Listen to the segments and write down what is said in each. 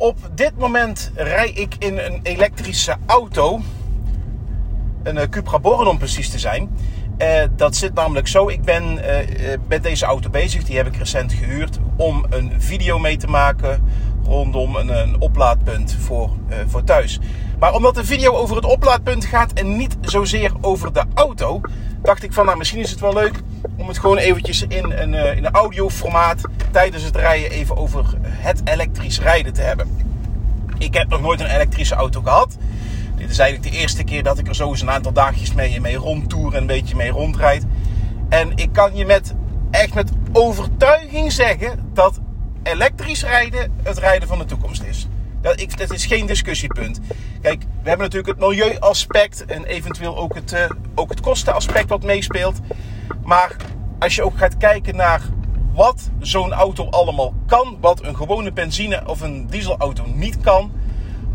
Op dit moment rij ik in een elektrische auto. Een uh, Cupra Born om precies te zijn. Uh, dat zit namelijk zo. Ik ben uh, met deze auto bezig. Die heb ik recent gehuurd. Om een video mee te maken. Rondom een, een oplaadpunt voor, voor thuis. Maar omdat de video over het oplaadpunt gaat. En niet zozeer over de auto. Dacht ik van nou misschien is het wel leuk. Het gewoon eventjes in een, in een audioformaat. Tijdens het rijden even over het elektrisch rijden te hebben. Ik heb nog nooit een elektrische auto gehad. Dit is eigenlijk de eerste keer dat ik er zo eens een aantal dagjes mee, mee rondtoer en een beetje mee rondrijd. En ik kan je met, echt met overtuiging zeggen dat elektrisch rijden het rijden van de toekomst is. Dat, ik, dat is geen discussiepunt. Kijk, we hebben natuurlijk het milieuaspect en eventueel ook het, uh, ook het kostenaspect wat meespeelt. Maar als je ook gaat kijken naar wat zo'n auto allemaal kan, wat een gewone benzine of een dieselauto niet kan,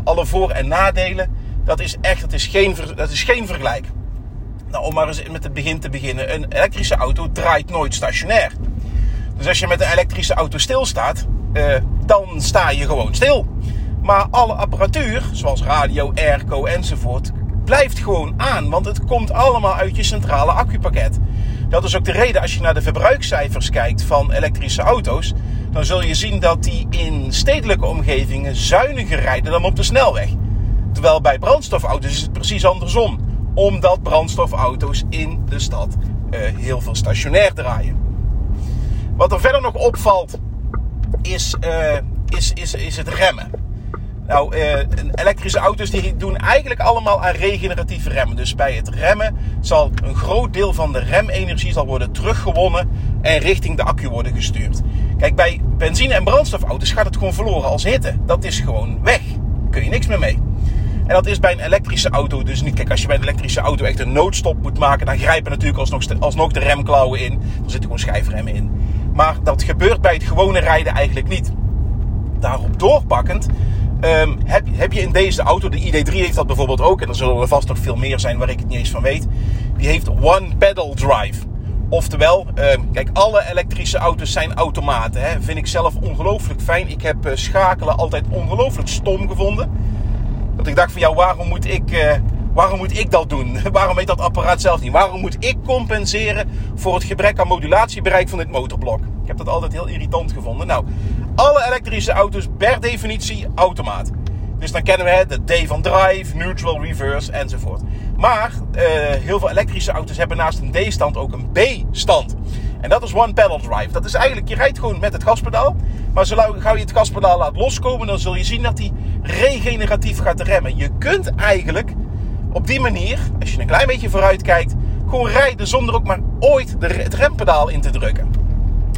alle voor- en nadelen, dat is echt dat is geen, dat is geen vergelijk. Nou, om maar eens met het begin te beginnen. Een elektrische auto draait nooit stationair. Dus als je met een elektrische auto stilstaat, uh, dan sta je gewoon stil. Maar alle apparatuur, zoals radio, airco enzovoort, blijft gewoon aan. Want het komt allemaal uit je centrale accupakket. Dat is ook de reden als je naar de verbruikscijfers kijkt van elektrische auto's. Dan zul je zien dat die in stedelijke omgevingen zuiniger rijden dan op de snelweg. Terwijl bij brandstofauto's is het precies andersom. Omdat brandstofauto's in de stad uh, heel veel stationair draaien. Wat er verder nog opvalt is, uh, is, is, is het remmen. Nou, uh, elektrische auto's die doen eigenlijk allemaal aan regeneratieve remmen. Dus bij het remmen zal een groot deel van de remenergie zal worden teruggewonnen en richting de accu worden gestuurd. Kijk, bij benzine- en brandstofauto's gaat het gewoon verloren als hitte. Dat is gewoon weg. Kun je niks meer mee. En dat is bij een elektrische auto dus niet. Kijk, als je bij een elektrische auto echt een noodstop moet maken, dan grijpen natuurlijk alsnog, alsnog de remklauwen in. Er zitten gewoon schijfremmen in. Maar dat gebeurt bij het gewone rijden eigenlijk niet. Daarop doorpakkend um, heb, heb, je in deze auto, de ID3 heeft dat bijvoorbeeld ook, en er zullen er vast nog veel meer zijn waar ik het niet eens van weet. Die heeft one pedal drive. Oftewel, um, kijk, alle elektrische auto's zijn automaten. Hè. Vind ik zelf ongelooflijk fijn. Ik heb uh, schakelen altijd ongelooflijk stom gevonden. Dat ik dacht van, ja, waarom moet ik, uh, waarom moet ik dat doen? waarom weet dat apparaat zelf niet? Waarom moet ik compenseren voor het gebrek aan modulatiebereik van dit motorblok? Ik heb dat altijd heel irritant gevonden. Nou, alle elektrische auto's per definitie automaat. Dus dan kennen we de D van drive, neutral, reverse enzovoort. Maar uh, heel veel elektrische auto's hebben naast een D-stand ook een B-stand. En dat is one pedal drive. Dat is eigenlijk, je rijdt gewoon met het gaspedaal. Maar zo gauw je het gaspedaal laat loskomen, dan zul je zien dat hij regeneratief gaat remmen. Je kunt eigenlijk op die manier, als je een klein beetje vooruit kijkt, gewoon rijden zonder ook maar ooit het rempedaal in te drukken.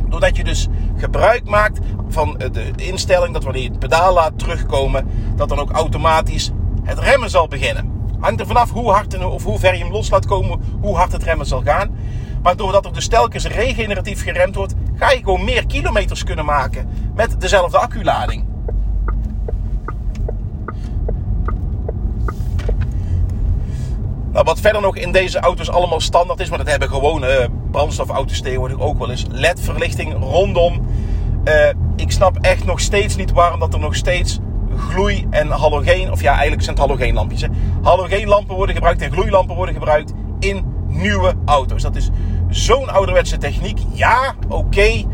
Doordat je dus gebruik maakt van de instelling dat wanneer je het pedaal laat terugkomen, dat dan ook automatisch het remmen zal beginnen. Hangt er vanaf hoe hard of hoe ver je hem los laat komen, hoe hard het remmen zal gaan. Maar doordat er dus telkens regeneratief geremd wordt, ga je gewoon meer kilometers kunnen maken met dezelfde acculading. Nou, wat verder nog in deze auto's allemaal standaard is, maar dat hebben gewone brandstofauto's tegenwoordig ook wel eens. LED-verlichting rondom. Uh, ik snap echt nog steeds niet waarom dat er nog steeds gloei- en halogeen, of ja, eigenlijk zijn het halogeenlampjes. Hè. Halogeenlampen worden gebruikt en gloeilampen worden gebruikt in nieuwe auto's. Dat is zo'n ouderwetse techniek. Ja, oké.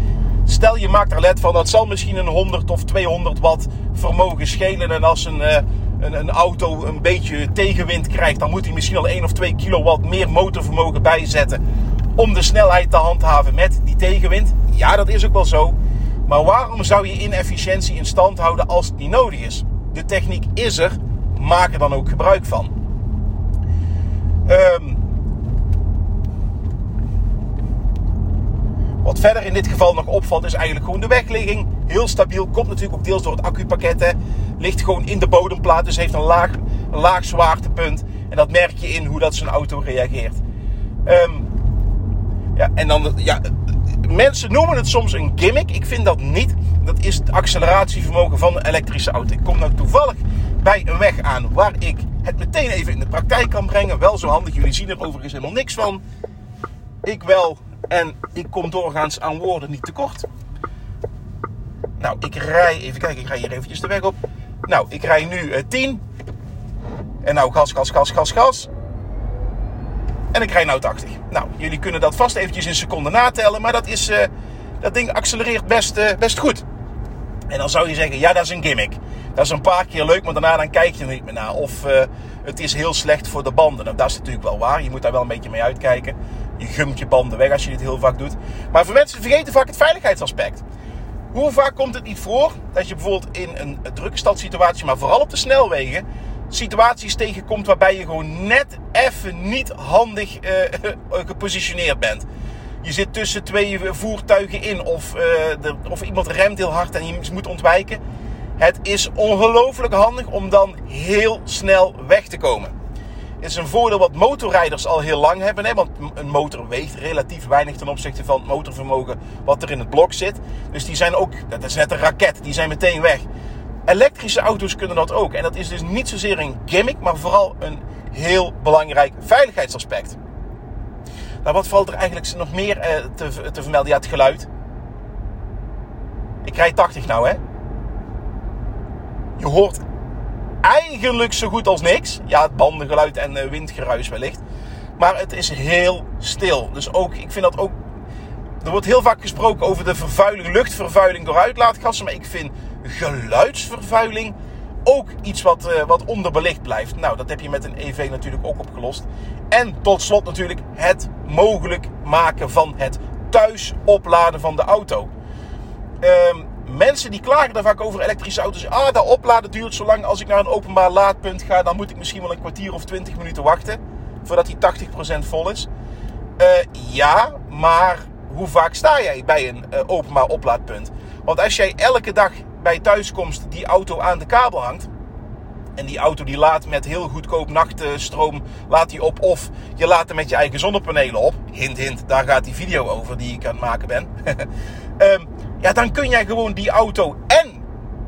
Stel je maakt er LED van, dat zal misschien een 100 of 200 watt vermogen schelen. En als een, uh, een, een, auto een beetje tegenwind krijgt, dan moet hij misschien al 1 of 2 kilowatt meer motorvermogen bijzetten. Om de snelheid te handhaven met die tegenwind. Ja, dat is ook wel zo. Maar waarom zou je inefficiëntie in stand houden als het niet nodig is? De techniek is er, maak er dan ook gebruik van. Um, wat verder in dit geval nog opvalt, is eigenlijk gewoon de wegligging. Heel stabiel, komt natuurlijk ook deels door het accupakket. Hè. Ligt gewoon in de bodemplaat, dus heeft een laag, laag zwaartepunt. En dat merk je in hoe dat zo'n auto reageert. Um, ja, en dan, ja, mensen noemen het soms een gimmick. Ik vind dat niet. Dat is het acceleratievermogen van een elektrische auto. Ik kom nou toevallig bij een weg aan waar ik het meteen even in de praktijk kan brengen. Wel zo handig. Jullie zien er overigens helemaal niks van. Ik wel. En ik kom doorgaans aan woorden niet tekort. Nou, ik rij, even kijken, ik rij hier eventjes de weg op. Nou, ik rij nu uh, 10. En nou gas, gas, gas, gas, gas. En ik rij nou 80. Nou, jullie kunnen dat vast eventjes in seconden natellen. Maar dat, is, uh, dat ding accelereert best, uh, best goed. En dan zou je zeggen, ja, dat is een gimmick. Dat is een paar keer leuk, maar daarna dan kijk je er niet meer naar. Of uh, het is heel slecht voor de banden. Nou, dat is natuurlijk wel waar. Je moet daar wel een beetje mee uitkijken. Je gumt je banden weg als je dit heel vaak doet. Maar voor mensen vergeten vaak het veiligheidsaspect. Hoe vaak komt het niet voor dat je bijvoorbeeld in een drukke stadssituatie, maar vooral op de snelwegen, situaties tegenkomt waarbij je gewoon net even niet handig uh, gepositioneerd bent. Je zit tussen twee voertuigen in of, uh, de, of iemand remt heel hard en je moet ontwijken. Het is ongelooflijk handig om dan heel snel weg te komen. Het is een voordeel wat motorrijders al heel lang hebben. Hè? Want een motor weegt relatief weinig ten opzichte van het motorvermogen wat er in het blok zit. Dus die zijn ook, dat is net een raket, die zijn meteen weg. Elektrische auto's kunnen dat ook. En dat is dus niet zozeer een gimmick, maar vooral een heel belangrijk veiligheidsaspect. Nou, wat valt er eigenlijk nog meer eh, te, te vermelden? Ja, het geluid. Ik rijd 80 nou, hè. Je hoort eigenlijk zo goed als niks. Ja, het bandengeluid en uh, windgeruis wellicht. Maar het is heel stil. Dus ook, ik vind dat ook... Er wordt heel vaak gesproken over de vervuiling, luchtvervuiling door uitlaatgassen. Maar ik vind geluidsvervuiling ook iets wat, uh, wat onderbelicht blijft. Nou, dat heb je met een EV natuurlijk ook opgelost. En tot slot natuurlijk het mogelijk maken van het thuis opladen van de auto. Um, mensen die klagen daar vaak over elektrische auto's. Ah, dat opladen duurt zo lang. Als ik naar een openbaar laadpunt ga, dan moet ik misschien wel een kwartier of 20 minuten wachten. Voordat die 80% vol is. Uh, ja, maar hoe vaak sta jij bij een uh, openbaar oplaadpunt? Want als jij elke dag bij thuiskomst die auto aan de kabel hangt. En die auto die laat met heel goedkoop nachtstroom laat die op. Of je laat hem met je eigen zonnepanelen op. Hint, hint, daar gaat die video over die ik aan het maken ben. um, ja, dan kun jij gewoon die auto en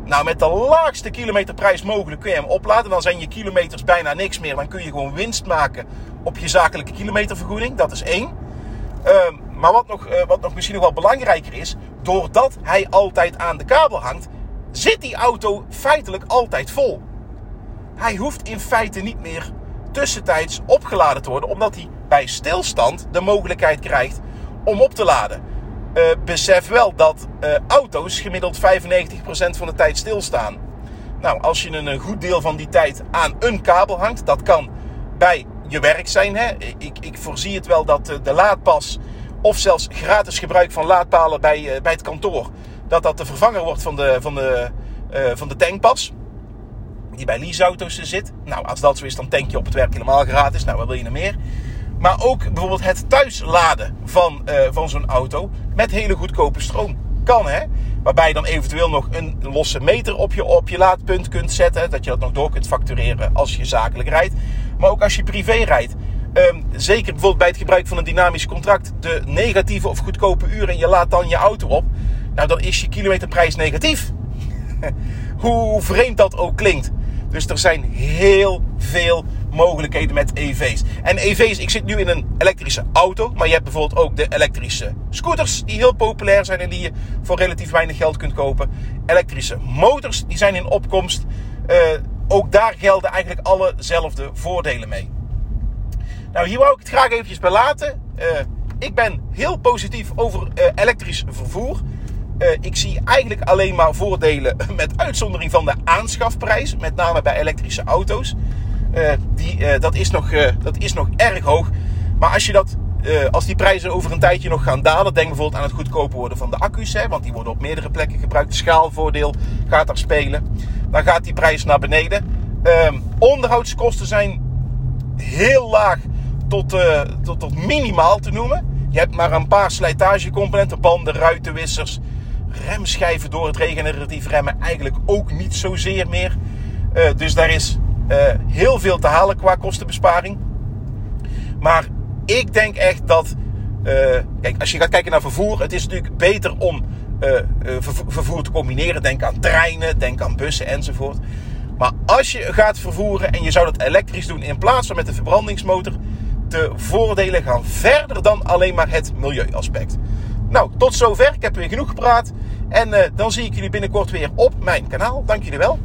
nou, met de laagste kilometerprijs mogelijk kun je hem opladen. Dan zijn je kilometers bijna niks meer. Dan kun je gewoon winst maken op je zakelijke kilometervergoeding. Dat is één. Uh, maar wat nog, uh, wat nog misschien nog wel belangrijker is, doordat hij altijd aan de kabel hangt, zit die auto feitelijk altijd vol. Hij hoeft in feite niet meer tussentijds opgeladen te worden, omdat hij bij stilstand de mogelijkheid krijgt om op te laden. Uh, besef wel dat uh, auto's gemiddeld 95% van de tijd stilstaan. Nou, als je een, goed deel van die tijd aan een kabel hangt, dat kan bij je werk zijn. Hè? Ik, ik voorzie het wel dat de, de laadpas of zelfs gratis gebruik van laadpalen bij, bij het kantoor, dat dat de vervanger wordt van de, van de, van de tankpas. Die bij leaseauto's zit. Nou, als dat zo is, dan tank je op het werk helemaal gratis. Nou, wat wil je nog meer? Maar ook bijvoorbeeld het thuisladen van, uh, van zo'n auto met hele goedkope stroom. Kan hè? Waarbij je dan eventueel nog een losse meter op je, op je laadpunt kunt zetten. Dat je dat nog door kunt factureren als je zakelijk rijdt. Maar ook als je privé rijdt. Um, zeker bijvoorbeeld bij het gebruik van een dynamisch contract. De negatieve of goedkope uren en je laat dan je auto op. Nou, dan is je kilometerprijs negatief. Hoe vreemd dat ook klinkt. Dus er zijn heel veel mogelijkheden met EV's. En EV's, ik zit nu in een elektrische auto, maar je hebt bijvoorbeeld ook de elektrische scooters die heel populair zijn en die je voor relatief weinig geld kunt kopen. Elektrische motors, die zijn in opkomst. Uh, ook daar gelden eigenlijk allezelfde voordelen mee. Nou, hier wou ik het graag eventjes bij laten. Uh, ik ben heel positief over uh, elektrisch vervoer. Uh, ik zie eigenlijk alleen maar voordelen met uitzondering van de aanschafprijs. Met name bij elektrische auto's. Uh, die, uh, dat, is nog, dat is nog erg hoog. Maar als, je dat, als die prijzen over een tijdje nog gaan dalen. Denk bijvoorbeeld aan het goedkoper worden van de accu's. Hè, want die worden op meerdere plekken gebruikt. De schaalvoordeel gaat daar spelen. Dan gaat die prijs naar beneden. Ehm, onderhoudskosten zijn heel laag tot, tot, tot minimaal te noemen. Je hebt maar een paar slijtagecomponenten. Banden, ruitenwissers remschijven door het regeneratief remmen eigenlijk ook niet zozeer meer. Uh, dus daar is uh, heel veel te halen qua kostenbesparing. Maar ik denk echt dat. Uh, kijk, als je gaat kijken naar vervoer, het is natuurlijk beter om vervoer, te combineren. Denk aan treinen, denk aan bussen enzovoort. Maar als je gaat vervoeren en je zou dat elektrisch doen in plaats van met een verbrandingsmotor, de voordelen gaan verder dan alleen maar het milieuaspect. Nou, tot zover. Ik heb weer genoeg gepraat. En uh, dan zie ik jullie binnenkort weer op mijn kanaal. Dank jullie wel.